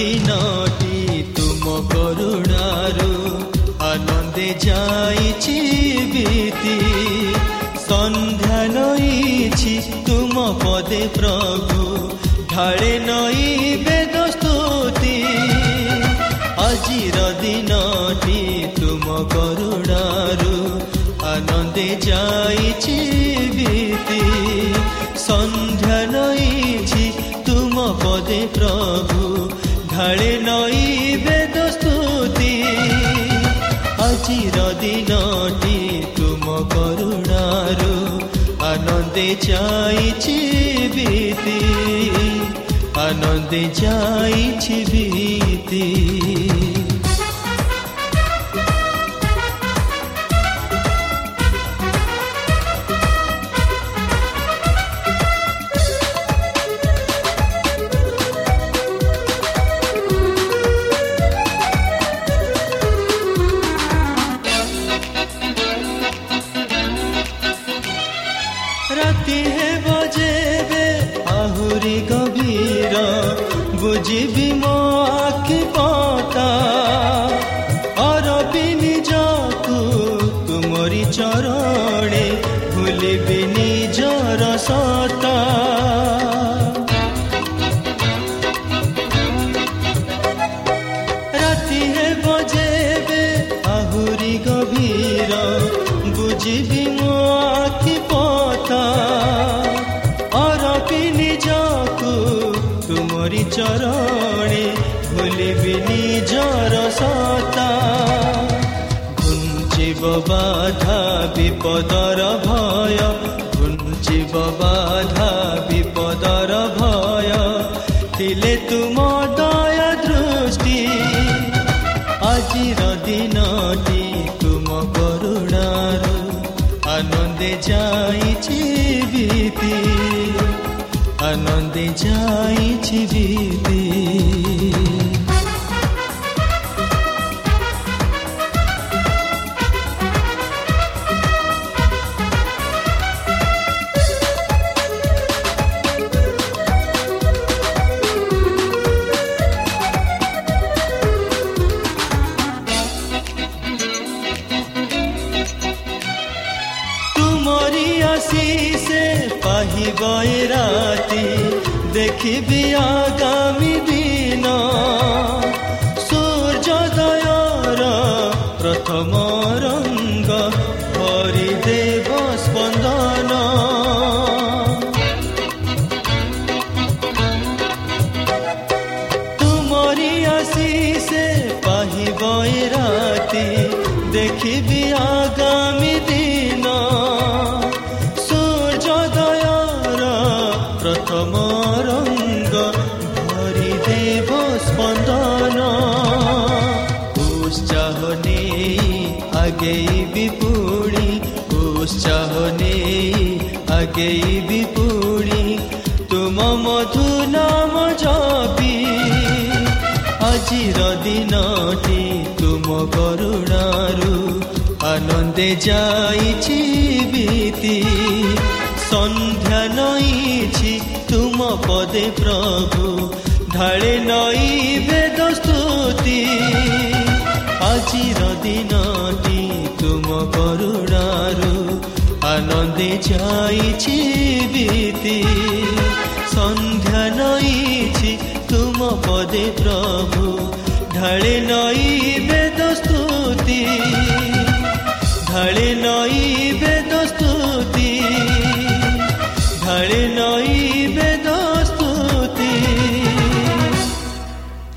ଦିନଟି ତୁମ କରୁଣାରୁ ଆନନ୍ଦେ ଯାଇଛି ବିତି ସନ୍ଧ୍ୟା ନଇଛି ତୁମ ପଦେ ପ୍ରଭୁ ଢାଳେ ନଇ ଢାଳେ ନଇ ବେଦ ସ୍ତୁତି ଆଜିର ଦିନଟି ତୁମ କରୁଣାରୁ ଆନନ୍ଦେ ଯାଇଛି ବିତି ଆନନ୍ଦେ ଯାଇଛି ଭୁଲିବି ନିଜର ସତା ରାତି ହେବ ଯେବେ ଆହୁରି ଗଭୀର ବୁଝିବି ମୋ ଆଖି ପତା ଅରପି ନିଜକୁ ତୁମରି ଚରଣେ ଭୁଲିବି ନିଜର ସତା ଘୁଞ୍ଚିବ ବାଧା ବିପଦର ଭୟ ଘୁଞ୍ଚିବ ବାଧା ବିପଦର ଭୟ ଥିଲେ ତୁମ ଦୟ ଦୃଷ୍ଟି ଆଜିର ଦିନଟି ତୁମ କରୁଣାରୁ ଆନନ୍ଦେ ଯାଇଛି ବିତି ଆନନ୍ଦେ ଯାଇଛି ବିତି ରଙ୍ଗ ଭରିଦେବ ସ୍ପନ୍ଦନ। ଉତ୍ସାହ ନେଇ ଆଗେଇବି ପୁଣି ଉତ୍ସାହ ନେଇ ଆଗେଇବି ପୁଣି ତୁମ ମଧୁ ନାମ ଜପି। ଆଜିର ଦିନଟି ତୁମ କରୁଣାରୁ ଆନନ୍ଦେ ଯାଇଛି ବିତି। ସନ୍ଧ୍ୟା ନଈଛି ତୁମ ପଦେ ପ୍ରଭୁ। ଢାଳେ ନଈ ବେଦ ସ୍ତୁତି। ଆଜିର ଦିନଟି ତୁମ କରୁଣାରୁ ଆନନ୍ଦେ ଯାଇଛି ବିତି। ସନ୍ଧ୍ୟା ନଈଛି ତୁମ ପଦେ ପ୍ରଭୁ। ଢାଳେ ନଈ ବେଦ ସ୍ତୁତି। ଢାଳେ ନଈ ବେଦ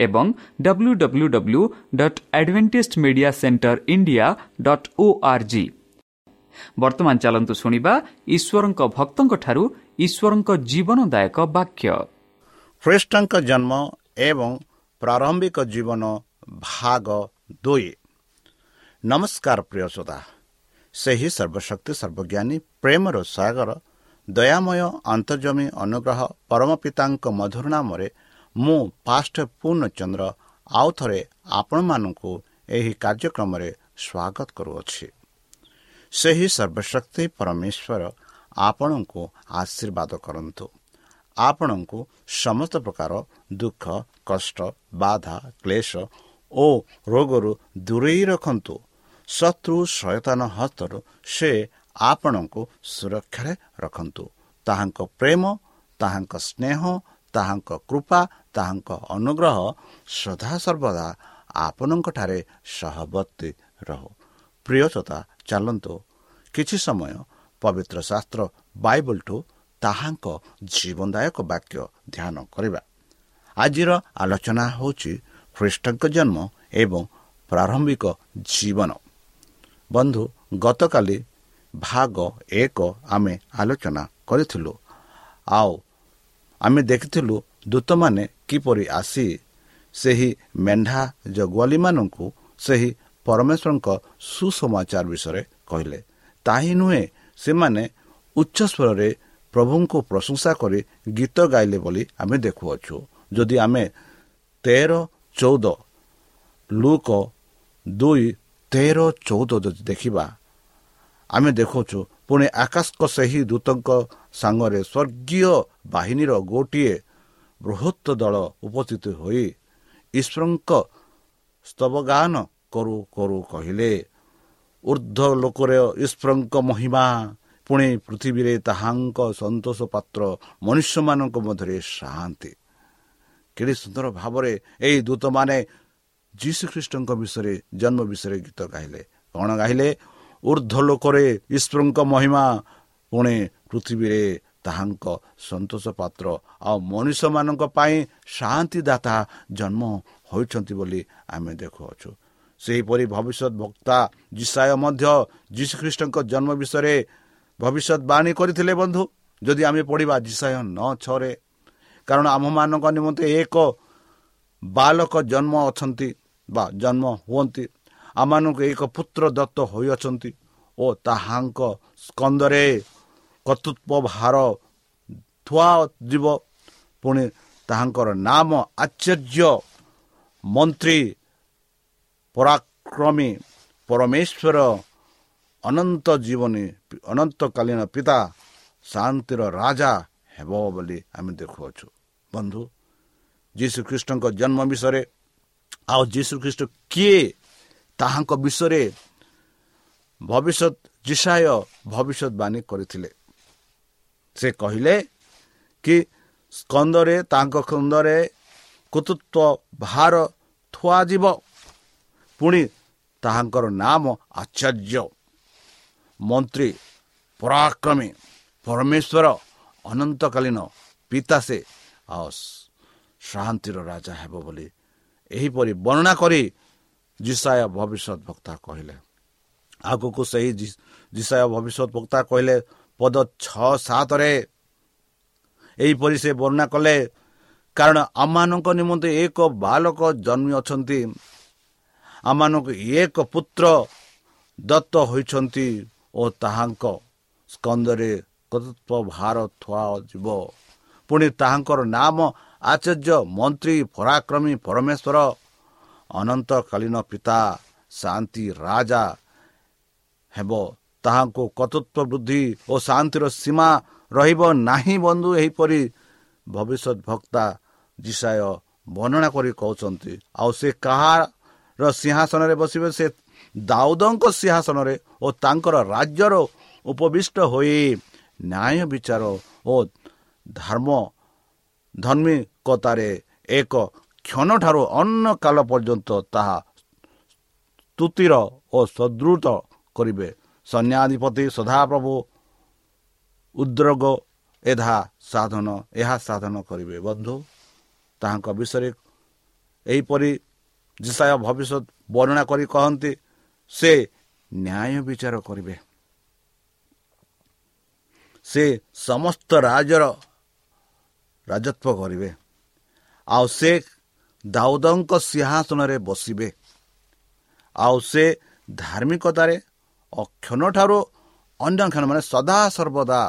ଏବଂ W W W dot Adventist media centre India dot O R G ବର୍ତ୍ତମାନ ଚାଲନ୍ତୁ ଶୁଣିବା ଈଶ୍ୱରଙ୍କ ଭକ୍ତଙ୍କଠାରୁ ଈଶ୍ୱରଙ୍କ ଜୀବନଦାୟକ ବାକ୍ୟ ଖ୍ରୀଷ୍ଟଙ୍କ ଜନ୍ମ ଏବଂ ପ୍ରାରମ୍ଭିକ ଜୀବନ ଭାଗ ଦୁଇ ନମସ୍କାର ପ୍ରିୟ ଶ୍ରୋତା ସେହି ସର୍ବଶକ୍ତି ସର୍ବଜ୍ଞାନୀ ପ୍ରେମର ସାଗର ଦୟାମୟ ଅନ୍ତର୍ଜମୀ ଅନୁଗ୍ରହ ପରମ ପିତାଙ୍କ ମଧୁର ନାମରେ ମୁଁ ପାଷ୍ଟ ପୂର୍ଣ୍ଣଚନ୍ଦ୍ର ଆଉ ଥରେ ଆପଣମାନଙ୍କୁ ଏହି କାର୍ଯ୍ୟକ୍ରମରେ ସ୍ୱାଗତ କରୁଅଛି। ସେହି ସର୍ବଶକ୍ତି ପରମେଶ୍ୱର ଆପଣଙ୍କୁ ଆଶୀର୍ବାଦ କରନ୍ତୁ। ଆପଣଙ୍କୁ ସମସ୍ତ ପ୍ରକାର ଦୁଃଖ କଷ୍ଟ ବାଧା କ୍ଲେଶ ଓ ରୋଗରୁ ଦୂରେଇ ରଖନ୍ତୁ। ଶତ୍ରୁ ସଚେତନ ହସ୍ତରୁ ସେ ଆପଣଙ୍କୁ ସୁରକ୍ଷାରେ ରଖନ୍ତୁ। ତାହାଙ୍କ ପ୍ରେମ ତାହାଙ୍କ ସ୍ନେହ ତାହାଙ୍କ କୃପା ତାହାଙ୍କ ଅନୁଗ୍ରହ ସଦାସର୍ବଦା ଆପଣଙ୍କଠାରେ ସହବର୍ତ୍ତୀ ରହୁ। ପ୍ରିୟତା ଚାଲନ୍ତୁ କିଛି ସମୟ ପବିତ୍ର ଶାସ୍ତ୍ର ବାଇବଲଠୁ ତାହାଙ୍କ ଜୀବନଦାୟକ ବାକ୍ୟ ଧ୍ୟାନ କରିବା। ଆଜିର ଆଲୋଚନା ହେଉଛି ଖ୍ରୀଷ୍ଟଙ୍କ ଜନ୍ମ ଏବଂ ପ୍ରାରମ୍ଭିକ ଜୀବନ। ବନ୍ଧୁ ଗତକାଲି ଭାଗ ଏକ ଆମେ ଆଲୋଚନା କରିଥିଲୁ। ଆଉ ଆମେ ଦେଖିଥିଲୁ ଦୂତମାନେ କିପରି ଆସି ସେହି ମେଣ୍ଢା ଜଗୁଆଲିମାନଙ୍କୁ ସେହି ପରମେଶ୍ୱରଙ୍କ ସୁସମାଚାର ବିଷୟରେ କହିଲେ ତାହିଁ ନୁହେଁ ସେମାନେ ଉଚ୍ଚସ୍ୱରରେ ପ୍ରଭୁଙ୍କୁ ପ୍ରଶଂସା କରି ଗୀତ ଗାଇଲେ ବୋଲି ଆମେ ଦେଖୁଅଛୁ। ଯଦି ଆମେ ତେର ଚଉଦ ଲୁକ ଦୁଇ ତେର ଚଉଦ ଯଦି ଦେଖିବା ଆମେ ଦେଖୁଛୁ ପୁଣି ଆକାଶଙ୍କ ସେହି ଦୂତଙ୍କ ସାଙ୍ଗରେ ସ୍ୱର୍ଗୀୟ ବାହିନୀର ଗୋଟିଏ ବୃହତ୍ତ ଦଳ ଉପସ୍ଥିତ ହୋଇ ଈଶ୍ୱରଙ୍କ ସ୍ତବଗାନ କରୁ କରୁ କହିଲେ ଉର୍ଦ୍ଧ୍ୱ ଲୋକରେ ଈଶ୍ୱରଙ୍କ ମହିମା ପୁଣି ପୃଥିବୀରେ ତାହାଙ୍କ ସନ୍ତୋଷ ପାତ୍ର ମନୁଷ୍ୟମାନଙ୍କ ମଧ୍ୟରେ ଶାନ୍ତି କେଡ଼େ ସୁନ୍ଦର ଭାବରେ ଏହି ଦୂତମାନେ ଯୀଶୁଖ୍ରୀଷ୍ଟଙ୍କ ବିଷୟରେ ଜନ୍ମ ବିଷୟରେ ଗୀତ ଗାଇଲେ। କ'ଣ ଗାଇଲେ? ଉର୍ଦ୍ଧ୍ୱ ଲୋକରେ ଈଶ୍ୱରଙ୍କ ମହିମା ପୁଣି ପୃଥିବୀରେ ତାହାଙ୍କ ସନ୍ତୋଷ ପାତ୍ର ଆଉ ମନୁଷ୍ୟମାନଙ୍କ ପାଇଁ ଶାନ୍ତିଦାତା ଜନ୍ମ ହୋଇଛନ୍ତି ବୋଲି ଆମେ ଦେଖୁଅଛୁ। ସେହିପରି ଭବିଷ୍ୟତ ବକ୍ତା ଜିସାୟ ମଧ୍ୟ ଯୀଶୁଖ୍ରୀଷ୍ଟଙ୍କ ଜନ୍ମ ବିଷୟରେ ଭବିଷ୍ୟତବାଣୀ କରିଥିଲେ ବନ୍ଧୁ। ଯଦି ଆମେ ପଢ଼ିବା ଜିସାୟ ନଅ ଛଅରେ କାରଣ ଆମ୍ଭମାନଙ୍କ ନିମନ୍ତେ ଏକ ବାଲକ ଜନ୍ମ ଅଛନ୍ତି ବା ଜନ୍ମ ହୁଅନ୍ତି। ଆମମାନଙ୍କୁ ଏକ ପୁତ୍ର ଦତ୍ତ ହୋଇଅଛନ୍ତି ଓ ତାହାଙ୍କ ସ୍କନ୍ଦରେ କର୍ତ୍ତୃତ୍ୱ ଭାର ଥୁଆ ପୁଣି ତାହାଙ୍କର ନାମ ଆଶ୍ଚର୍ଯ୍ୟ ମନ୍ତ୍ରୀ ପରାକ୍ରମୀ ପରମେଶ୍ୱର ଅନନ୍ତ ଜୀବନୀ ଅନନ୍ତକାଳୀନ ପିତା ଶାନ୍ତିର ରାଜା ହେବ ବୋଲି ଆମେ ଦେଖୁଅଛୁ। ବନ୍ଧୁ ଯୀଶୁଖ୍ରୀଷ୍ଟଙ୍କ ଜନ୍ମ ବିଷୟରେ ଆଉ ଯୀଶୁଖ୍ରୀଷ୍ଟ କିଏ ତାହାଙ୍କ ବିଷୟରେ ଭବିଷ୍ୟତ ଜିସାୟ ଭବିଷ୍ୟତବାଣୀ କରିଥିଲେ। ସେ କହିଲେ କି ସ୍କନ୍ଦରେ ତାଙ୍କ ସ୍କନ୍ଦରେ କୃତୃତ୍ୱ ଭାର ଥୁଆଯିବ। ପୁଣି ତାହାଙ୍କର ନାମ ଆଚାର୍ଯ୍ୟ। ମନ୍ତ୍ରୀ ପରାକ୍ରମୀ ପରମେଶ୍ୱର ଅନନ୍ତକାଳୀନ ପିତା ସେ ଆଉ ଶାନ୍ତିର ରାଜା ହେବ ବୋଲି ଏହିପରି ବର୍ଣ୍ଣନା କରି ଜିସାୟ ଭବିଷ୍ୟତ ବକ୍ତା କହିଲେ। ଆଗକୁ ସେହି ଜିସାୟ ଭବିଷ୍ୟତ ବକ୍ତା କହିଲେ ପଦ ଛଅ ସାତରେ। ଏହିପରି ସେ ବର୍ଣ୍ଣନା କଲେ କାରଣ ଆମମାନଙ୍କ ନିମନ୍ତେ ଏକ ବାଲକ ଜନ୍ମି ଅଛନ୍ତି। ଆମମାନଙ୍କୁ ଏକ ପୁତ୍ର ଦତ୍ତ ହୋଇଛନ୍ତି ଓ ତାହାଙ୍କ ସ୍କନ୍ଦରେ କର୍ତ୍ତୃତ୍ୱ ଭାର ଥୁଆଯିବ ପୁଣି ତାହାଙ୍କର ନାମ ଆଚାର୍ଯ୍ୟ ମନ୍ତ୍ରୀ ପରାକ୍ରମୀ ପରମେଶ୍ୱର ଅନନ୍ତକାଳୀନ ପିତା ଶାନ୍ତି ରାଜା ହେବ। ତାହାଙ୍କୁ କର୍ତ୍ତୃତ୍ୱ ବୃଦ୍ଧି ଓ ଶାନ୍ତିର ସୀମା ରହିବ ନାହିଁ ବନ୍ଧୁ ଏହିପରି ଭବିଷ୍ୟତ ଭକ୍ତା ଜିସାୟ ବର୍ଣ୍ଣନା କରି କହୁଛନ୍ତି। ଆଉ ସେ କାହାର ସିଂହାସନରେ ବସିବେ? ସେ ଦାଉଦଙ୍କ ସିଂହାସନରେ ଓ ତାଙ୍କର ରାଜ୍ୟର ଉପବିଷ୍ଟ ହୋଇ ନ୍ୟାୟ ବିଚାର ଓ ଧର୍ମ ଧର୍ମିକତାରେ ଏକ କ୍ଷଣଠାରୁ ଅନ୍ୟ କାଳ ପର୍ଯ୍ୟନ୍ତ ତାହା ସ୍ତୁତିର ଓ ସଦୃଢ଼ କରିବେ। ସୈନ୍ୟାଧିପତି ସଦାପ୍ରଭୁ ଉଦ୍ରୋଗ ଏହା ସାଧନ ଏହା ସାଧନ କରିବେ ବନ୍ଧୁ ତାହାଙ୍କ ବିଷୟରେ ଏହିପରି ଜିସାୟ ଭବିଷ୍ୟତ ବର୍ଣ୍ଣନା କରି କହନ୍ତି ସେ ନ୍ୟାୟ ବିଚାର କରିବେ ସେ ସମସ୍ତ ରାଜ୍ୟର ରାଜତ୍ୱ କରିବେ ଆଉ ସେ ଦାଉଦଙ୍କ ସିଂହାସନରେ ବସିବେ ଆଉ ସେ ଧାର୍ମିକତାରେ ଅକ୍ଷଣଠାରୁ ଅନ୍ୟ କ୍ଷଣ ମାନେ ସଦା ସର୍ବଦା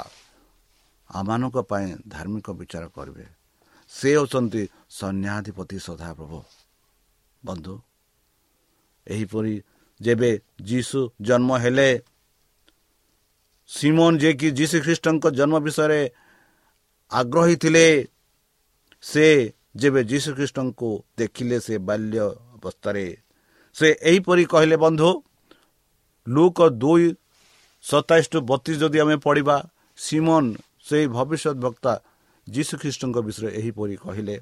ଆମମାନଙ୍କ ପାଇଁ ଧାର୍ମିକ ବିଚାର କରିବେ। ସେ ହେଉଛନ୍ତି ସୈନ୍ୟାଧିପତି ସଦାପ୍ରଭୁ। ବନ୍ଧୁ ଏହିପରି ଯେବେ ଯୀଶୁ ଜନ୍ମ ହେଲେ ସିମୋନ ଯିଏକି ଯୀଶୁ ଖ୍ରୀଷ୍ଟଙ୍କ ଜନ୍ମ ବିଷୟରେ ଆଗ୍ରହୀ ଥିଲେ ସେ ଯେବେ ଯୀଶୁ ଖ୍ରୀଷ୍ଟଙ୍କୁ ଦେଖିଲେ ସେ ବାଲ୍ୟ ଅବସ୍ଥାରେ ସେ ଏହିପରି କହିଲେ ବନ୍ଧୁ ଲୁକ ଦୁଇ ସତାଇଶ ଟୁ ବତିଶ ଯଦି ଆମେ ପଢ଼ିବା ସିମନ ସେହି ଭବିଷ୍ୟତ ବକ୍ତା ଯୀଶୁ ଖ୍ରୀଷ୍ଟଙ୍କ ବିଷୟରେ ଏହିପରି କହିଲେ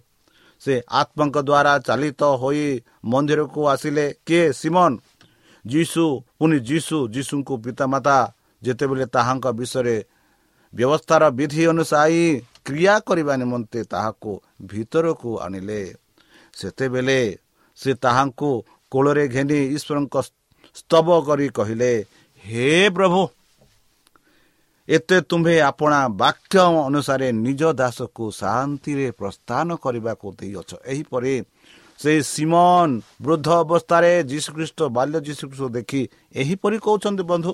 ସେ ଆତ୍ମାଙ୍କ ଦ୍ୱାରା ଚାଲିତ ହୋଇ ମନ୍ଦିରକୁ ଆସିଲେ କିଏ? ସିମନ। ଯୀଶୁ ପୁଣି ଯୀଶୁ ଯୀଶୁଙ୍କୁ ପିତାମାତା ଯେତେବେଳେ ତାହାଙ୍କ ବିଷୟରେ ବ୍ୟବସ୍ଥାର ବିଧି ଅନୁସାୟୀ କ୍ରିୟା କରିବା ନିମନ୍ତେ ତାହାକୁ ଭିତରକୁ ଆଣିଲେ ସେତେବେଳେ ସେ ତାହାଙ୍କୁ କୋଳରେ ଘେନି ଈଶ୍ୱରଙ୍କ ସ୍ତବ କରି କହିଲେ ହେ ପ୍ରଭୁ ଏତେ ତୁମ୍ଭେ ଆପଣା ବାକ୍ୟ ଅନୁସାରେ ନିଜ ଦାସକୁ ଶାନ୍ତିରେ ପ୍ରସ୍ଥାନ କରିବାକୁ ଦେଇଅଛ। ଏହିପରି ସେ ସିମନ ବୃଦ୍ଧ ଅବସ୍ଥାରେ ଯୀଶୁଖ୍ରୀଷ୍ଟ ବାଲ୍ୟ ଯୀଶୁଖ୍ରୀଷ୍ଟ ଦେଖି ଏହିପରି କହୁଛନ୍ତି ବନ୍ଧୁ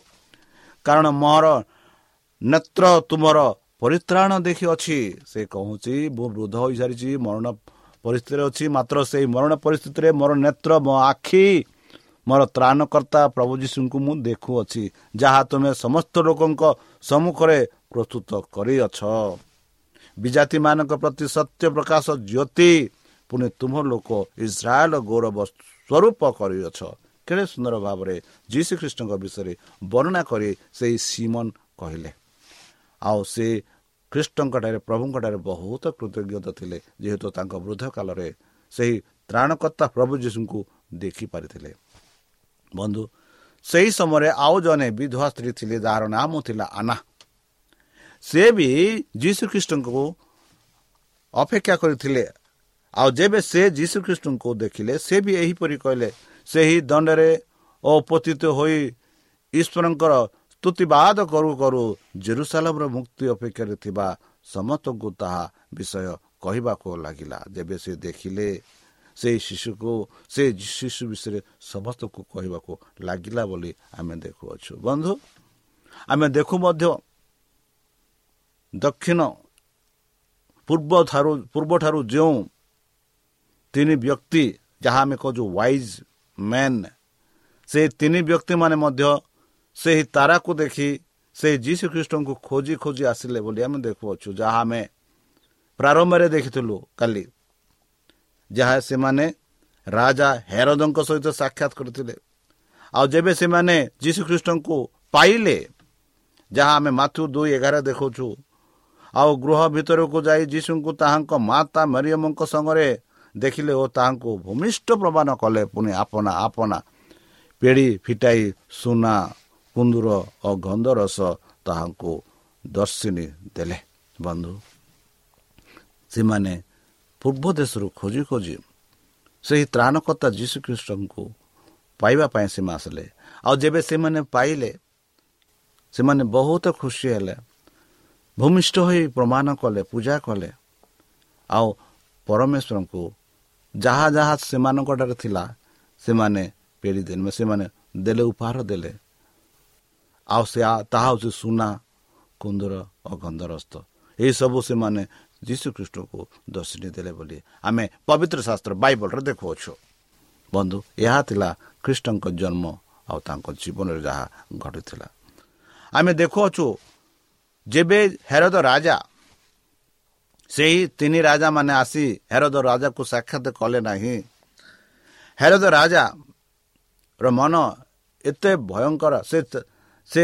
କାରଣ ମୋର ନେତ୍ର ତୁମର ପରିତ୍ରାଣ ଦେଖିଅଛି। ସେ କହୁଛି ମୁଁ ବୃଦ୍ଧ ହୋଇସାରିଛି ମରଣ ପରିସ୍ଥିତିରେ ଅଛି ମାତ୍ର ସେଇ ମରଣ ପରିସ୍ଥିତିରେ ମୋର ନେତ୍ର ମୋ ଆଖି ମୋର ତ୍ରାଣକର୍ତ୍ତା ପ୍ରଭୁ ଯୀଶୁଙ୍କୁ ମୁଁ ଦେଖୁଅଛି ଯାହା ତୁମେ ସମସ୍ତ ଲୋକଙ୍କ ସମ୍ମୁଖରେ ପ୍ରସ୍ତୁତ କରିଅଛ। ବିଜାତିମାନଙ୍କ ପ୍ରତି ସତ୍ୟ ପ୍ରକାଶ ଜ୍ୟୋତି ପୁଣି ତୁମ ଲୋକ ଇସ୍ରାଏଲ ଗୌରବ ସ୍ୱରୂପ କରିଅଛ। କେଡ଼େ ସୁନ୍ଦର ଭାବରେ ଯୀଶୁ ଖ୍ରୀଷ୍ଟଙ୍କ ବିଷୟରେ ବର୍ଣ୍ଣନା କରି ସେହି ସିମନ କହିଲେ। ଆଉ ସେ ଖ୍ରୀଷ୍ଟଙ୍କଠାରେ ପ୍ରଭୁଙ୍କଠାରେ ବହୁତ କୃତଜ୍ଞତା ଥିଲେ ଯେହେତୁ ତାଙ୍କ ବୃଦ୍ଧ କାଳରେ ସେହି ତ୍ରାଣକର୍ତ୍ତା ପ୍ରଭୁ ଯୀଶୁଙ୍କୁ ଦେଖିପାରିଥିଲେ। ବନ୍ଧୁ ସେହି ସମୟରେ ଆଉ ଜଣେ ବିଧବା ସ୍ତ୍ରୀ ଥିଲେ ଯାହାର ନାମ ଥିଲା ଆନା। ସେ ବି ଯୀଶୁ ଖ୍ରୀଷ୍ଟଙ୍କୁ ଅପେକ୍ଷା କରିଥିଲେ। ଆଉ ଯେବେ ସେ ଯୀଶୁ ଖ୍ରୀଷ୍ଟଙ୍କୁ ଦେଖିଲେ ସେ ବି ଏହିପରି କହିଲେ ସେହି ଦଣ୍ଡରେ ଅପତିତ ହୋଇ ଈଶ୍ୱରଙ୍କର ସ୍ତୁତିବାଦ କରୁ କରୁ ଜେରୁସାଲମର ମୁକ୍ତି ଅପେକ୍ଷାରେ ଥିବା ସମସ୍ତଙ୍କୁ ତାହା ବିଷୟ କହିବାକୁ ଲାଗିଲା। ଯେବେ ସେ ଦେଖିଲେ ସେହି ଶିଶୁକୁ ସେ ଶିଶୁ ବିଷୟରେ ସମସ୍ତଙ୍କୁ କହିବାକୁ ଲାଗିଲା ବୋଲି ଆମେ ଦେଖୁଅଛୁ। ବନ୍ଧୁ ଆମେ ଦେଖୁ ମଧ୍ୟ ଦକ୍ଷିଣ ପୂର୍ବଠାରୁ ପୂର୍ବଠାରୁ ଯେଉଁ ତିନି ବ୍ୟକ୍ତି ଯାହା ଆମେ କହୁଛୁ ୱାଇଜ୍ ମ୍ୟାନ୍ ସେ ତିନି ବ୍ୟକ୍ତିମାନେ ମଧ୍ୟ ସେହି ତାରାକୁ ଦେଖି ସେହି ଯୀଶୁ ଖ୍ରୀଷ୍ଟଙ୍କୁ ଖୋଜି ଖୋଜି ଆସିଲେ ବୋଲି ଆମେ ଦେଖୁଅଛୁ ଯାହା ଆମେ ପ୍ରାରମ୍ଭରେ ଦେଖିଥିଲୁ କାଲି। ଯାହା ସେମାନେ ରାଜା ହେରଦଙ୍କ ସହିତ ସାକ୍ଷାତ କରିଥିଲେ। ଆଉ ଯେବେ ସେମାନେ ଯୀଶୁଖ୍ରୀଷ୍ଟଙ୍କୁ ପାଇଲେ ଯାହା ଆମେ ମାଥୁ ଦୁଇ ଏଗାର ଦେଖାଉଛୁ ଆଉ ଗୃହ ଭିତରକୁ ଯାଇ ଯୀଶୁଙ୍କୁ ତାହାଙ୍କ ମାତା ମରିୟମଙ୍କ ସଙ୍ଗରେ ଦେଖିଲେ ଓ ତାହାଙ୍କୁ ଭୂମିଷ୍ଠ ପ୍ରମାଣ କଲେ ପୁଣି ଆପନା ଆପନା ପେଡ଼ି ଫିଟାଇ ସୁନା କୁନ୍ଦୁର ଓ ଗନ୍ଧରସ ତାହାଙ୍କୁ ଦର୍ଶିନୀ ଦେଲେ। ବନ୍ଧୁ ସେମାନେ ପୂର୍ବ ଦେଶରୁ ଖୋଜି ଖୋଜି ସେହି ତ୍ରାଣକର୍ତ୍ତା ଯୀଶୁଖ୍ରୀଷ୍ଟଙ୍କୁ ପାଇବା ପାଇଁ ସେମାନେ ଆସିଲେ। ଆଉ ଯେବେ ସେମାନେ ପାଇଲେ ସେମାନେ ବହୁତ ଖୁସି ହେଲେ ଭୂମିଷ୍ଠ ହୋଇ ପ୍ରମାଣ କଲେ ପୂଜା କଲେ। ଆଉ ପରମେଶ୍ୱରଙ୍କୁ ଯାହା ଯାହା ସେମାନଙ୍କଠାରେ ଥିଲା ସେମାନେ ଫେରିଦେଲେ ସେମାନେ ଦେଲେ ଉପହାର ଦେଲେ। ଆଉ ସେ ତାହା ହେଉଛି ସୁନା କୁନ୍ଦୁର ଓ ଗନ୍ଧରସ୍ତ ଏହିସବୁ ସେମାନେ ଯୀଶୁଖ୍ରୀଷ୍ଟଙ୍କୁ ଦର୍ଶିନୀ ଦେଲେ ବୋଲି ଆମେ ପବିତ୍ର ଶାସ୍ତ୍ର ବାଇବଲରେ ଦେଖୁଅଛୁ। ବନ୍ଧୁ ଏହା ଥିଲା ଖ୍ରୀଷ୍ଟଙ୍କ ଜନ୍ମ ଆଉ ତାଙ୍କ ଜୀବନରେ ଯାହା ଘଟିଥିଲା। ଆମେ ଦେଖୁଅଛୁ ଯେବେ ହେରଦ ରାଜା ସେହି ତିନି ରାଜାମାନେ ଆସି ହେରଦ ରାଜାକୁ ସାକ୍ଷାତ କଲେ ନାହିଁ ହେରଦ ରାଜାର ମନ ଏତେ ଭୟଙ୍କର ସେ ସେ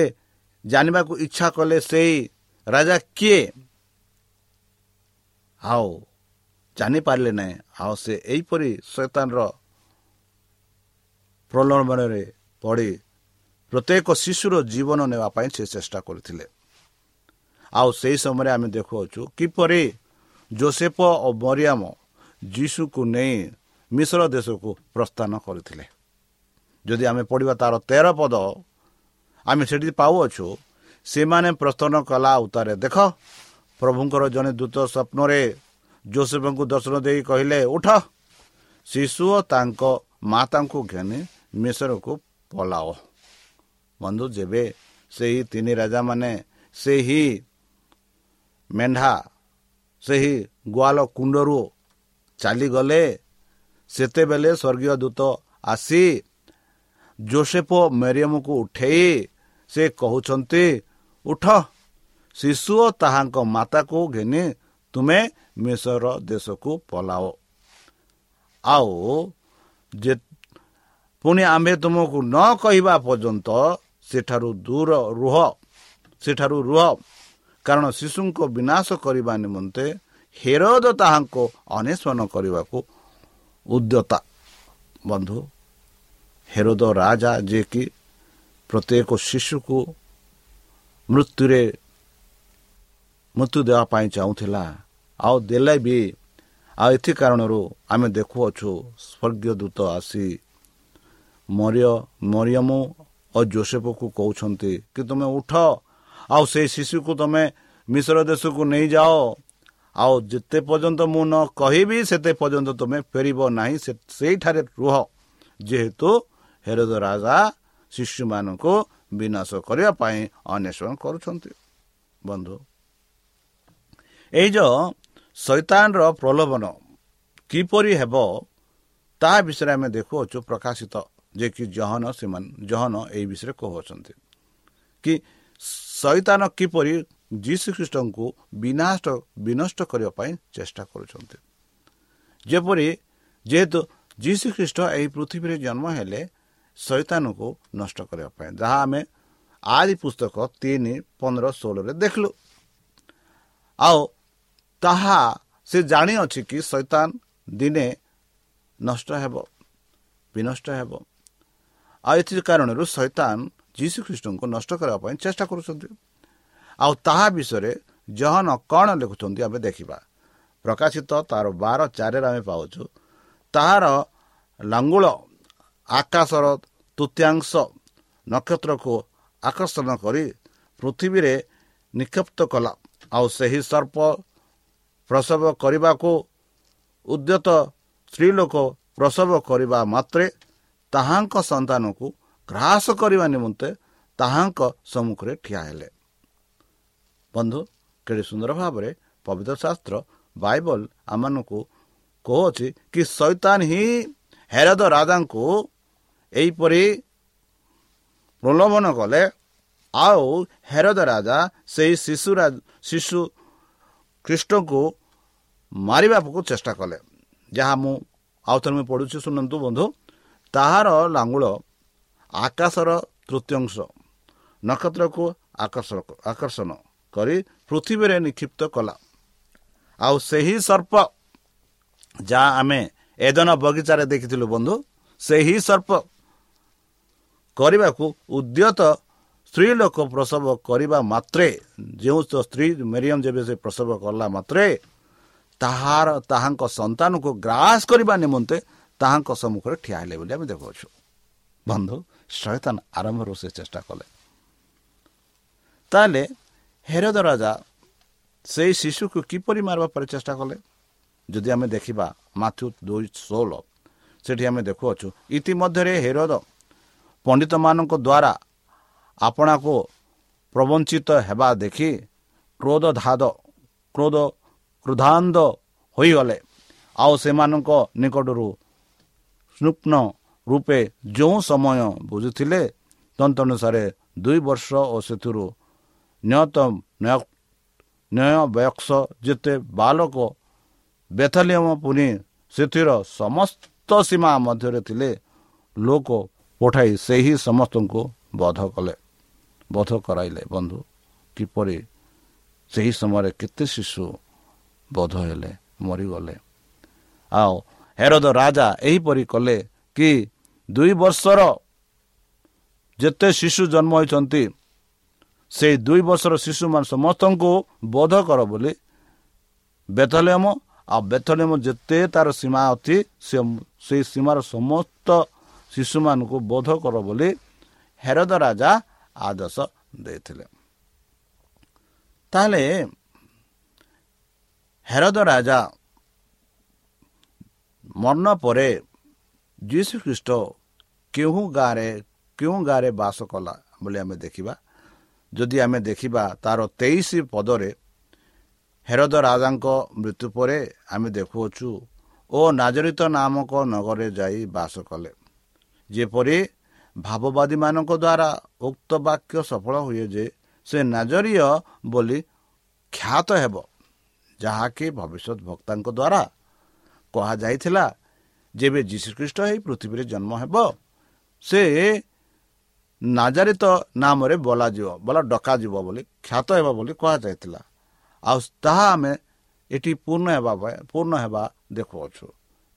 ଜାଣିବାକୁ ଇଚ୍ଛା କଲେ ସେଇ ରାଜା କିଏ? ଆଉ ଜାଣିପାରିଲେ ନାହିଁ। ଆଉ ସେ ଏହିପରି ଶୈତାନର ପ୍ରଲୋଭନରେ ପଡ଼ି ପ୍ରତ୍ୟେକ ଶିଶୁର ଜୀବନ ନେବା ପାଇଁ ସେ ଚେଷ୍ଟା କରିଥିଲେ। ଆଉ ସେହି ସମୟରେ ଆମେ ଦେଖୁଅଛୁ କିପରି ଜୋସେଫ ଓ ମରିଆମ ଯୀଶୁକୁ ନେଇ ମିଶ୍ର ଦେଶକୁ ପ୍ରସ୍ଥାନ କରିଥିଲେ। ଯଦି ଆମେ ପଢ଼ିବା ତାର ତେର ପଦ ଆମେ ସେଠି ପାଉଅଛୁ ସେମାନେ ପ୍ରସ୍ଥାନ କଲା ଉତ୍ତାରେ ଦେଖ ପ୍ରଭୁଙ୍କର ଜଣେ ଦୂତ ସ୍ୱପ୍ନରେ ଜୋସେଫଙ୍କୁ ଦର୍ଶନ ଦେଇ କହିଲେ ଉଠ। ଶିଶୁ ଓ ତାଙ୍କ ମାତାଙ୍କୁ ଘେନି ମିଶ୍ରକୁ ପଲାଅ। ବନ୍ଧୁ ଯେବେ ସେହି ତିନି ରାଜାମାନେ ସେହି ମେଣ୍ଢା ସେହି ଗୁଆଲ କୁଣ୍ଡରୁ ଚାଲିଗଲେ ସେତେବେଳେ ସ୍ୱର୍ଗୀୟ ଦୂତ ଆସି ଜୋସେଫ ମେରିୟମକୁ ଉଠେଇ ସେ କହୁଛନ୍ତି ଉଠ। ଶିଶୁ ଓ ତାହାଙ୍କ ମାତାକୁ ଘେନି ତୁମେ ମିଶର ଦେଶକୁ ପଲାଅ ଆଉ ଯେ ପୁଣି ଆମ୍ଭେ ତୁମକୁ ନ କହିବା ପର୍ଯ୍ୟନ୍ତ ସେଠାରୁ ଦୂର ରୁହ ସେଠାରୁ ରୁହ। କାରଣ ଶିଶୁଙ୍କ ବିନାଶ କରିବା ନିମନ୍ତେ ହେରଦ ତାହାଙ୍କୁ ଅନ୍ୱେଷଣ କରିବାକୁ ଉଦ୍ୟତା। ବନ୍ଧୁ ହେରୋଦ ରାଜା ଯିଏକି ପ୍ରତ୍ୟେକ ଶିଶୁକୁ ମୃତ୍ୟୁରେ ମୃତ୍ୟୁ ଦେବା ପାଇଁ ଚାହୁଁଥିଲା। ଆଉ ଦେଲେ ବି ଆଉ ଏଥି କାରଣରୁ ଆମେ ଦେଖୁଅଛୁ ସ୍ୱର୍ଗୀୟ ଦୂତ ଆସି ମରିୟ ମରିୟମ ଓ ଜୋସେଫକୁ କହୁଛନ୍ତି କି ତୁମେ ଉଠ। ଆଉ ସେଇ ଶିଶୁକୁ ତୁମେ ମିଶ୍ର ଦେଶକୁ ନେଇଯାଅ। ଆଉ ଯେତେ ପର୍ଯ୍ୟନ୍ତ ମୁଁ ନ କହିବି ସେତେ ପର୍ଯ୍ୟନ୍ତ ତୁମେ ଫେରିବ ନାହିଁ। ସେଇଠାରେ ରୁହ। ଯେହେତୁ ହେରଦ ରାଜା ଶିଶୁମାନଙ୍କୁ ବିନାଶ କରିବା ପାଇଁ ଅନ୍ୱେଷଣ କରୁଛନ୍ତି। ବନ୍ଧୁ ଏଇ ଯେଉଁ ଶୈତାନର ପ୍ରଲୋଭନ କିପରି ହେବ ତାହା ବିଷୟରେ ଆମେ ଦେଖୁଅଛୁ ପ୍ରକାଶିତ ଯେ କି ଜହନ ସେମାନେ ଜହନ ଏହି ବିଷୟରେ କହୁଅଛନ୍ତି କି ଶୈତାନ କିପରି ଯୀଶୁଖ୍ରୀଷ୍ଟଙ୍କୁ ବିନାଶ ବିନଷ୍ଟ କରିବା ପାଇଁ ଚେଷ୍ଟା କରୁଛନ୍ତି। ଯେପରି ଯେହେତୁ ଯୀଶୁଖ୍ରୀଷ୍ଟ ଏହି ପୃଥିବୀରେ ଜନ୍ମ ହେଲେ ଶୈତାନକୁ ନଷ୍ଟ କରିବା ପାଇଁ ଯାହା ଆମେ ଆଦି ପୁସ୍ତକ ତିନି ପନ୍ଦର ଷୋହଳରେ ଦେଖିଲୁ। ଆଉ ତାହା ସେ ଜାଣିଅଛି କି ଶୈତାନ ଦିନେ ନଷ୍ଟ ହେବ ବିନଷ୍ଟ ହେବ। ଆଉ ଏଥି କାରଣରୁ ଶୈତାନ ଯୀଶୁଖ୍ରୀଷ୍ଟଙ୍କୁ ନଷ୍ଟ କରିବା ପାଇଁ ଚେଷ୍ଟା କରୁଛନ୍ତି। ଆଉ ତାହା ବିଷୟରେ ଜହନ କ'ଣ ଲେଖୁଛନ୍ତି ଆମେ ଦେଖିବା। ପ୍ରକାଶିତ ତାର ବାର ଚାରିରେ ଆମେ ପାଉଛୁ ତାହାର ଲାଙ୍ଗୁଳ ଆକାଶର ତୃତୀୟାଂଶ ନକ୍ଷତ୍ରକୁ ଆକର୍ଷଣ କରି ପୃଥିବୀରେ ନିକ୍ଷିପ୍ତ କଲା। ଆଉ ସେହି ସର୍ପ ପ୍ରସବ କରିବାକୁ ଉଦ୍ୟତ ସ୍ତ୍ରୀ ଲୋକ ପ୍ରସବ କରିବା ମାତ୍ରେ ତାହାଙ୍କ ସନ୍ତାନକୁ ଗ୍ରାସ କରିବା ନିମନ୍ତେ ତାହାଙ୍କ ସମ୍ମୁଖରେ ଠିଆ ହେଲେ। ବନ୍ଧୁ କେଡ଼େ ସୁନ୍ଦର ଭାବରେ ପବିତ୍ର ଶାସ୍ତ୍ର ବାଇବଲ ଆମମାନଙ୍କୁ କହୁଅଛି କି ସୈତାନ ହିଁ ହେରଦ ରାଜାଙ୍କୁ ଏହିପରି ପ୍ରଲୋଭନ କଲେ। ଆଉ ହେରଦ ରାଜା ସେହି ଶିଶୁ ଶିଶୁ ଖ୍ରୀଷ୍ଟଙ୍କୁ ମାରିବାକୁ ଚେଷ୍ଟା କଲେ। ଯାହା ମୁଁ ଆଉ ଥରେ ମୁଁ ପଢ଼ୁଛି ଶୁଣନ୍ତୁ ବନ୍ଧୁ ତାହାର ଲାଙ୍ଗୁଳ ଆକାଶର ତୃତୀୟାଂଶ ନକ୍ଷତ୍ରକୁ ଆକର୍ଷଣ ଆକର୍ଷଣ କରି ପୃଥିବୀରେ ନିକ୍ଷିପ୍ତ କଲା। ଆଉ ସେହି ସର୍ପ ଯାହା ଆମେ ଏଦନ ବଗିଚାରେ ଦେଖିଥିଲୁ ବନ୍ଧୁ ସେହି ସର୍ପ କରିବାକୁ ଉଦ୍ୟତ ସ୍ତ୍ରୀ ଲୋକ ପ୍ରସବ କରିବା ମାତ୍ରେ ଯେଉଁ ସ୍ତ୍ରୀ ମେରିୟମ ଯେବେ ସେ ପ୍ରସବ କଲା ମାତ୍ରେ ତାହାର ତାହାଙ୍କ ସନ୍ତାନକୁ ଗ୍ରାସ କରିବା ନିମନ୍ତେ ତାହାଙ୍କ ସମ୍ମୁଖରେ ଠିଆ ହେଲେ ବୋଲି ଆମେ ଦେଖୁଅଛୁ। ବନ୍ଧୁ ଶୈତାନ ଆରମ୍ଭରୁ ସେ ଚେଷ୍ଟା କଲେ। ତାହେଲେ ହେରଦ ରାଜା ସେଇ ଶିଶୁକୁ କିପରି ମାରିବା ପାଇଁ ଚେଷ୍ଟା କଲେ? ଯଦି ଆମେ ଦେଖିବା ମାଥୁ ଦୁଇ ଷୋହଳ ସେଠି ଆମେ ଦେଖୁଅଛୁ ଇତିମଧ୍ୟରେ ହେରଦ ପଣ୍ଡିତମାନଙ୍କ ଦ୍ୱାରା ଆପଣାକୁ ପ୍ରବଞ୍ଚିତ ହେବା ଦେଖି କ୍ରୋଧ ଧାଦ କ୍ରୋଧ କ୍ରୋଧାନ୍ଧ ହୋଇଗଲେ। ଆଉ ସେମାନଙ୍କ ନିକଟରୁ ସ୍ନୁପ୍ନ ରୂପେ ଯେଉଁ ସମୟ ବୁଝୁଥିଲେ ତନ୍ତନୁସାରେ ଦୁଇ ବର୍ଷ ଓ ସେଥିରୁ ନିୟତ ନ୍ୟାୟ ବୟସ ଯେତେ ବାଲକ ବେଥଲିୟମ ପୁଣି ସେଥିର ସମସ୍ତ ସୀମା ମଧ୍ୟରେ ଥିଲେ ଲୋକ ପଠାଇ ସେହି ସମସ୍ତଙ୍କୁ ବଧ କଲେ। ବଧ କରାଇଲେ ବନ୍ଧୁ କିପରି ସେହି ସମୟରେ କେତେ ଶିଶୁ ବଧ ହେଲେ ମରିଗଲେ ଆଉ ହେରଦ ରାଜା ଏହିପରି କଲେ କି ଦୁଇ ବର୍ଷର ଯେତେ ଶିଶୁ ଜନ୍ମ ହୋଇଛନ୍ତି ସେଇ ଦୁଇ ବର୍ଷର ଶିଶୁମାନେ ସମସ୍ତଙ୍କୁ ବୋଧ କର ବୋଲି ବେଥଲିୟମ ଆଉ ବେଥଲିୟମ ଯେତେ ତାର ସୀମା ଅଛି ସେ ସେଇ ସୀମାର ସମସ୍ତ ଶିଶୁମାନଙ୍କୁ ବୋଧ କର ବୋଲି ହେରଦ ରାଜା ଆଦେଶ ଦେଇଥିଲେ. ତାହେଲେ ହେରଦ ରାଜା ମରଣ ପରେ ଯୀଶୁ ଖ୍ରୀଷ୍ଟ କେଉଁ ଗାଁରେ କେଉଁ ଗାଁରେ ବାସ କଲା ବୋଲି ଆମେ ଦେଖିବା। ଯଦି ଆମେ ଦେଖିବା ତାର ତେଇଶ ପଦରେ ହେରଦ ରାଜାଙ୍କ ମୃତ୍ୟୁ ପରେ ଆମେ ଦେଖୁଅଛୁ ଓ ନାଜରିତ ନାମକ ନଗରରେ ଯାଇ ବାସ କଲେ। ଯେପରି ଭାବବାଦୀମାନଙ୍କ ଦ୍ୱାରା ଉକ୍ତ ବାକ୍ୟ ସଫଳ ହୁଏ ଯେ ସେ ନାଜରୀୟ ବୋଲି ଖ୍ୟାତ ହେବ ଯାହାକି ଭବିଷ୍ୟତ ଭକ୍ତାଙ୍କ ଦ୍ୱାରା କୁହାଯାଇଥିଲା ଯେବେ ଯୀଶୁଖ୍ରୀଷ୍ଟ ଏହି ପୃଥିବୀରେ ଜନ୍ମ ହେବ ସେ ନାଜାରିତ ନାମରେ ବୋଲାଯିବ ବୋଲା ଡକାଯିବ ବୋଲି ଖ୍ୟାତ ହେବ ବୋଲି କୁହାଯାଇଥିଲା। ଆଉ ତାହା ଆମେ ଏଠି ପୂର୍ଣ୍ଣ ହେବା ପୂର୍ଣ୍ଣ ହେବା ଦେଖୁଅଛୁ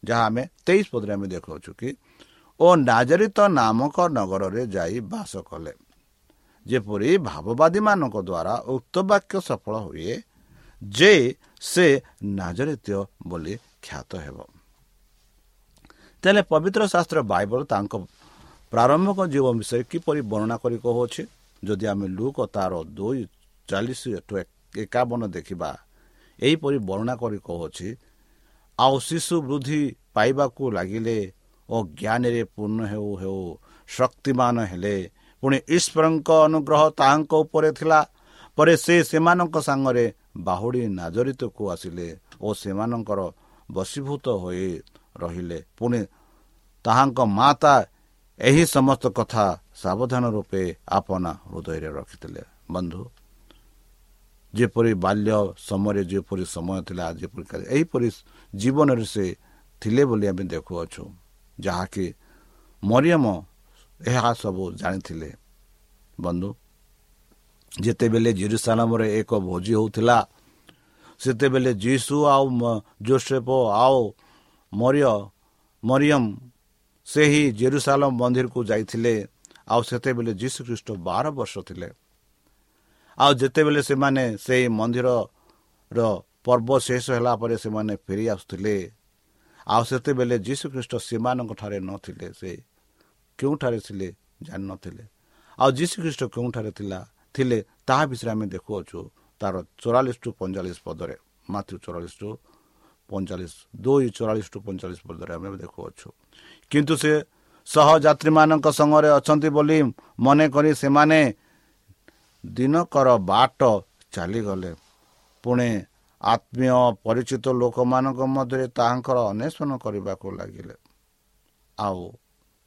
ଯାହା ଆମେ ତେଇଶ ପଦରେ ଆମେ ଦେଖୁଅଛୁ କି ଓ ନାଜରିତ ନାମକ ନଗରରେ ଯାଇ ବାସ କଲେ। ଯେପରି ଭାବବାଦୀମାନଙ୍କ ଦ୍ୱାରା ଉକ୍ତ ବାକ୍ୟ ସଫଳ ହୁଏ ଯେ ସେ ନାଜରିତ ବୋଲି ଖ୍ୟାତ ହେବ। ତାହେଲେ ପବିତ୍ର ଶାସ୍ତ୍ର ବାଇବଲ ତାଙ୍କ ପ୍ରାରମ୍ଭିକ ଜୀବନ ବିଷୟରେ କିପରି ବର୍ଣ୍ଣନା କରି କହୁଅଛି? ଯଦି ଆମେ ଲୁକ ତାର ଦୁଇ ଚାଳିଶ ଏକାବନ ଦେଖିବା ଏହିପରି ବର୍ଣ୍ଣନା କରି କହୁଅଛି ଆଉ ଶିଶୁ ବୃଦ୍ଧି ପାଇବାକୁ ଲାଗିଲେ ଓ ଜ୍ଞାନରେ ପୂର୍ଣ୍ଣ ହେଉ ହେଉ ଶକ୍ତିମାନ ହେଲେ। ପୁଣି ଈଶ୍ୱରଙ୍କ ଅନୁଗ୍ରହ ତାହାଙ୍କ ଉପରେ ଥିଲା। ପରେ ସେ ସେମାନଙ୍କ ସାଙ୍ଗରେ ବାହୁଡ଼ି ନାଜରିତକୁ ଆସିଲେ ଓ ସେମାନଙ୍କର ବଶୀଭୂତ ହୋଇ ରହିଲେ। ପୁଣି ତାହାଙ୍କ ମାତା ଏହି ସମସ୍ତ କଥା ସାବଧାନ ରୂପେ ଆପନା ହୃଦୟରେ ରଖିଥିଲେ। ବନ୍ଧୁ ଯେପରି ବାଲ୍ୟ ସମୟରେ ଯେପରି ସମୟ ଥିଲା ଯେପରି ଏହିପରି ଜୀବନରେ ସେ ଥିଲେ ବୋଲି ଆମେ ଦେଖୁଅଛୁ। ଯାହାକି ମରିୟମ ଏହା ସବୁ ଜାଣିଥିଲେ। ବନ୍ଧୁ ଯେତେବେଳେ ଜିରୁସାଲାମରେ ଏକ ଭୋଜି ହେଉଥିଲା ସେତେବେଳେ ଯୀଶୁ ଆଉ ଜୋସେଫ ଆଉ ମରିୟ ମରିୟମ ସେହି ଜେରୁସାଲମ ମନ୍ଦିରକୁ ଯାଇଥିଲେ ଆଉ ସେତେବେଳେ ଯୀଶୁ ଖ୍ରୀଷ୍ଟ ବାର ବର୍ଷ ଥିଲେ। ଆଉ ଯେତେବେଳେ ସେମାନେ ସେହି ମନ୍ଦିରର ପର୍ବ ଶେଷ ହେଲା ପରେ ସେମାନେ ଫେରି ଆସୁଥିଲେ ଆଉ ସେତେବେଳେ ଯୀଶୁ ଖ୍ରୀଷ୍ଟ ସେମାନଙ୍କଠାରେ ନଥିଲେ ସେ କେଉଁଠାରେ ଥିଲେ ଜାଣିନଥିଲେ। ଆଉ ଯୀଶୁ ଖ୍ରୀଷ୍ଟ କେଉଁଠାରେ ଥିଲା ଥିଲେ ତାହା ବିଷୟରେ ଆମେ ଦେଖୁଅଛୁ ତାର ଚଉରାଳିଶ ଟୁ ପଇଁଚାଳିଶ ପଦରେ ମାତୃ ଚଉରାଳିଶ ଟୁ ପଇଁଚାଳିଶ ଦୁଇ ଚଉରାଳିଶ ଟୁ ପଇଁଚାଳିଶ ପଦରେ ଆମେ ଦେଖୁଅଛୁ। କିନ୍ତୁ ସେ ସହଯାତ୍ରୀମାନଙ୍କ ସଙ୍ଗରେ ଅଛନ୍ତି ବୋଲି ମନେକରି ସେମାନେ ଦିନକର ବାଟ ଚାଲିଗଲେ। ପୁଣି ଆତ୍ମୀୟ ପରିଚିତ ଲୋକମାନଙ୍କ ମଧ୍ୟରେ ତାହାଙ୍କର ଅନ୍ୱେଷଣ କରିବାକୁ ଲାଗିଲେ। ଆଉ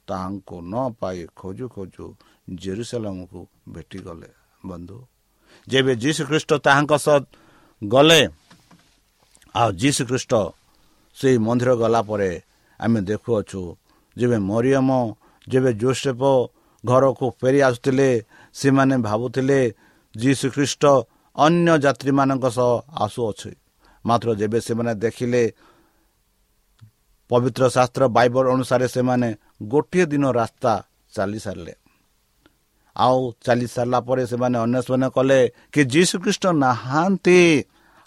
ତାହାଙ୍କୁ ନ ପାଇ ଖୋଜୁ ଖୋଜୁ ଜେରୁସାଲାମକୁ ଭେଟିଗଲେ। ବନ୍ଧୁ ଯେବେ ଯୀଶୁ ଖ୍ରୀଷ୍ଟ ତାହାଙ୍କ ସହ ଗଲେ ଆଉ ଯୀଶୁ ଖ୍ରୀଷ୍ଟ ସେଇ ମନ୍ଦିର ଗଲା ପରେ ଆମେ ଦେଖୁଅଛୁ ଯେବେ ମରିୟମ ଯେବେ ଜୋସେଫ ଘରକୁ ଫେରି ଆସୁଥିଲେ ସେମାନେ ଭାବୁଥିଲେ ଯୀଶୁ ଖ୍ରୀଷ୍ଟ ଅନ୍ୟ ଯାତ୍ରୀମାନଙ୍କ ସହ ଆସୁଅଛି। ମାତ୍ର ଯେବେ ସେମାନେ ଦେଖିଲେ ପବିତ୍ର ଶାସ୍ତ୍ର ବାଇବଲ ଅନୁସାରେ ସେମାନେ ଗୋଟିଏ ଦିନ ରାସ୍ତା ଚାଲି ସାରିଲେ ଆଉ ଚାଲି ସାରିଲା ପରେ ସେମାନେ ଅନ୍ୱେଷଣ କଲେ କି ଯୀଶୁ ଖ୍ରୀଷ୍ଟ ନାହାନ୍ତି।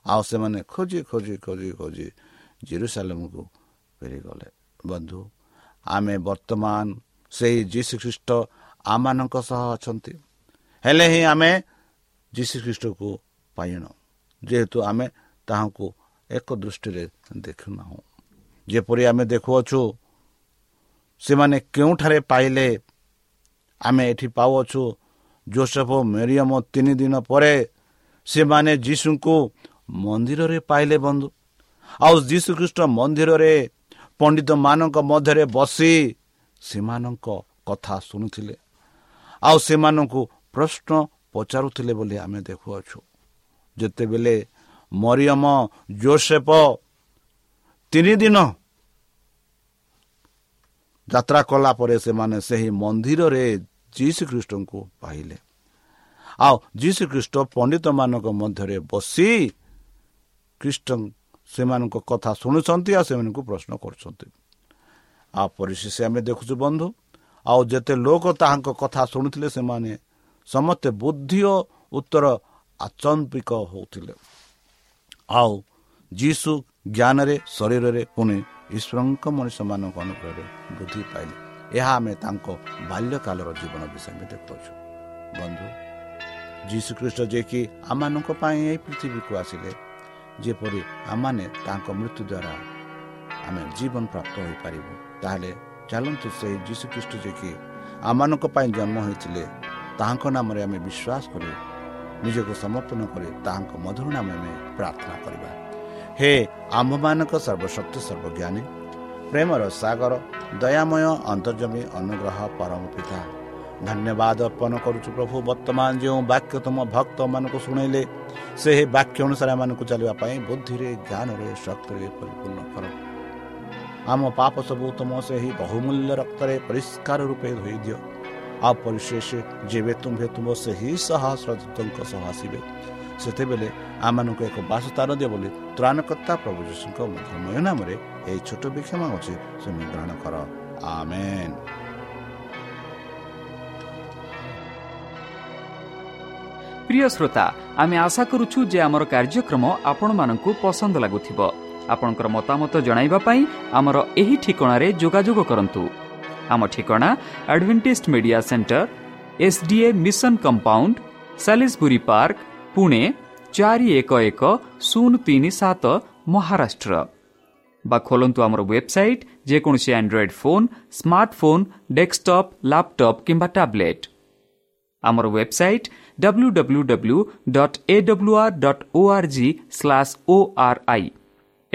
ଆଉ ସେମାନେ ଖୋଜି ଖୋଜି ଖୋଜି ଖୋଜି ଜିରୁସାଲମକୁ ଫେରିଗଲେ। ବନ୍ଧୁ ଆମେ ବର୍ତ୍ତମାନ ସେହି ଯୀଶୁ ଖ୍ରୀଷ୍ଟ ଆମମାନଙ୍କ ସହ ଅଛନ୍ତି। ହେଲେ ହିଁ ଆମେ ଯୀଶୁ ଖ୍ରୀଷ୍ଟକୁ ପାଇଣୁ ଯେହେତୁ ଆମେ ତାହାଙ୍କୁ ଏକ ଦୃଷ୍ଟିରେ ଦେଖୁନାହୁଁ। ଯେପରି ଆମେ ଦେଖୁଅଛୁ ସେମାନେ କେଉଁଠାରେ ପାଇଲେ ଆମେ ଏଠି ପାଉଅଛୁ? ଜୋସେଫ ମେରିୟମ ତିନି ଦିନ ପରେ ସେମାନେ ଯୀଶୁଙ୍କୁ ମନ୍ଦିରରେ ପାଇଲେ ବନ୍ଧୁ। ଆଉ ଯୀଶୁଖ୍ରୀଷ୍ଟ ମନ୍ଦିରରେ ପଣ୍ଡିତମାନଙ୍କ ମଧ୍ୟରେ ବସି ସେମାନଙ୍କ କଥା ଶୁଣୁଥିଲେ। ଆଉ ସେମାନଙ୍କୁ ପ୍ରଶ୍ନ ପଚାରୁଥିଲେ ବୋଲି ଆମେ ଦେଖୁଅଛୁ। ଯେତେବେଳେ ମରିୟମ ଜୋସେଫ ତିନି ଦିନ ଯାତ୍ରା କଲା ପରେ ସେମାନେ ସେହି ମନ୍ଦିରରେ ଯୀଶୁ ଖ୍ରୀଷ୍ଟଙ୍କୁ ପାଇଲେ। ଆଉ ଯୀଶୁ ଖ୍ରୀଷ୍ଟ ପଣ୍ଡିତମାନଙ୍କ ମଧ୍ୟରେ ବସି ଖ୍ରୀଷ୍ଟ ସେମାନଙ୍କ କଥା ଶୁଣୁଛନ୍ତି ଆଉ ସେମାନଙ୍କୁ ପ୍ରଶ୍ନ କରୁଛନ୍ତି। ଆଉ ପରିଶେଷ ଆମେ ଦେଖୁଛୁ ବନ୍ଧୁ ଆଉ ଯେତେ ଲୋକ ତାହାଙ୍କ କଥା ଶୁଣୁଥିଲେ ସେମାନେ ସମସ୍ତେ ବୁଦ୍ଧି ଓ ଉତ୍ତର ଆଚମ୍ବିକ ହେଉଥିଲେ। ଆଉ ଯୀଶୁ ଜ୍ଞାନରେ ଶରୀରରେ ପୁଣି ଈଶ୍ୱରଙ୍କ ମଣିଷମାନଙ୍କ ଅନୁଗ୍ରହରେ ବୃଦ୍ଧି ପାଇଲେ। ଏହା ଆମେ ତାଙ୍କ ବାଲ୍ୟକାଳର ଜୀବନ ବିଷୟରେ ଦେଖୁଅଛୁ। ବନ୍ଧୁ ଯୀଶୁଖ୍ରୀଷ୍ଟ ଯିଏକି ଆମମାନଙ୍କ ପାଇଁ ଏହି ପୃଥିବୀକୁ ଆସିଲେ ଯେପରି ଆମମାନେ ତାଙ୍କ ମୃତ୍ୟୁ ଦ୍ୱାରା ଆମେ ଜୀବନ ପ୍ରାପ୍ତ ହୋଇପାରିବୁ ତାହେଲେ ଚାଲନ୍ତୁ ସେହି ଯୀଶୁଖ୍ରୀଷ୍ଟ ଯିଏକି ଆମମାନଙ୍କ ପାଇଁ ଜନ୍ମ ହୋଇଥିଲେ ତାହାଙ୍କ ନାମରେ ଆମେ ବିଶ୍ୱାସ କରି ନିଜକୁ ସମର୍ପଣ କରି ତାହାଙ୍କ ମଧୁର ନାମ ଆମେ ପ୍ରାର୍ଥନା କରିବା। ହେ ଆମ୍ଭମାନଙ୍କ ସର୍ବଶକ୍ତି ସର୍ବଜ୍ଞାନୀ ପ୍ରେମର ସାଗର ଦୟାମୟ ଅନ୍ତର୍ଜମୀ ଅନୁଗ୍ରହ ପରମ ପିତା ଧନ୍ୟବାଦ ଅର୍ପଣ କରୁଛୁ ପ୍ରଭୁ ବର୍ତ୍ତମାନ ଯେଉଁ ବାକ୍ୟ ତୁମ ଭକ୍ତମାନଙ୍କୁ ଶୁଣେଇଲେ ସେହି ବାକ୍ୟ ଅନୁସାରେ ଏମାନଙ୍କୁ ଚାଲିବା ପାଇଁ ବୁଦ୍ଧିରେ ଜ୍ଞାନରେ ଶକ୍ତିରେ ପରିପୂର୍ଣ୍ଣ କର। ଆମ ପାପ ସବୁ ତୁମ ସେହି ବହୁମୂଲ୍ୟ ରକ୍ତରେ ପରିଷ୍କାର ରୂପେ ଧୋଇ ଦିଅ। ଆପରି ଶେଷ ଯେବେ ତୁମ୍ଭେ ତୁମ ସେହି ସହସ୍ରଦୂତଙ୍କ ସହ ଆସିବେ ସେତେବେଳେ ଆମମାନଙ୍କୁ ଏକ ବାସସ୍ଥାନ ଦିଅ ବୋଲି ତ୍ରାଣକର୍ତ୍ତା ପ୍ରଭୁ ଯୀଶୁଙ୍କ ମଧୁମୟ ନାମରେ ଏହି ଛୋଟ ବିକ୍ଷମା ଅଛି ତୁମେ ଗ୍ରହଣ କର ଆମେନ୍ ପ୍ରିୟ ଶ୍ରୋତା ଆମେ ଆଶା କରୁଛୁ ଯେ ଆମର କାର୍ଯ୍ୟକ୍ରମ ଆପଣମାନଙ୍କୁ ପସନ୍ଦ ଲାଗୁଥିବ ଆପଣଙ୍କର ମତାମତ ଜଣାଇବା ପାଇଁ ଆମର ଏହି ଠିକଣାରେ ଯୋଗାଯୋଗ କରନ୍ତୁ ଆମ ଠିକଣା Adventist media centre SDA mission compound সাি park Pune চারি এক এক শূন্য তিন সাত মহারাষ্ট্র বা খোলতু আমার ওয়েবসাইট যেকোন android phone smartphone desktop laptop কিংবা ট্যাবলেট আমার ওয়েবসাইট www.awr.org/ডবলু ডট ডট ও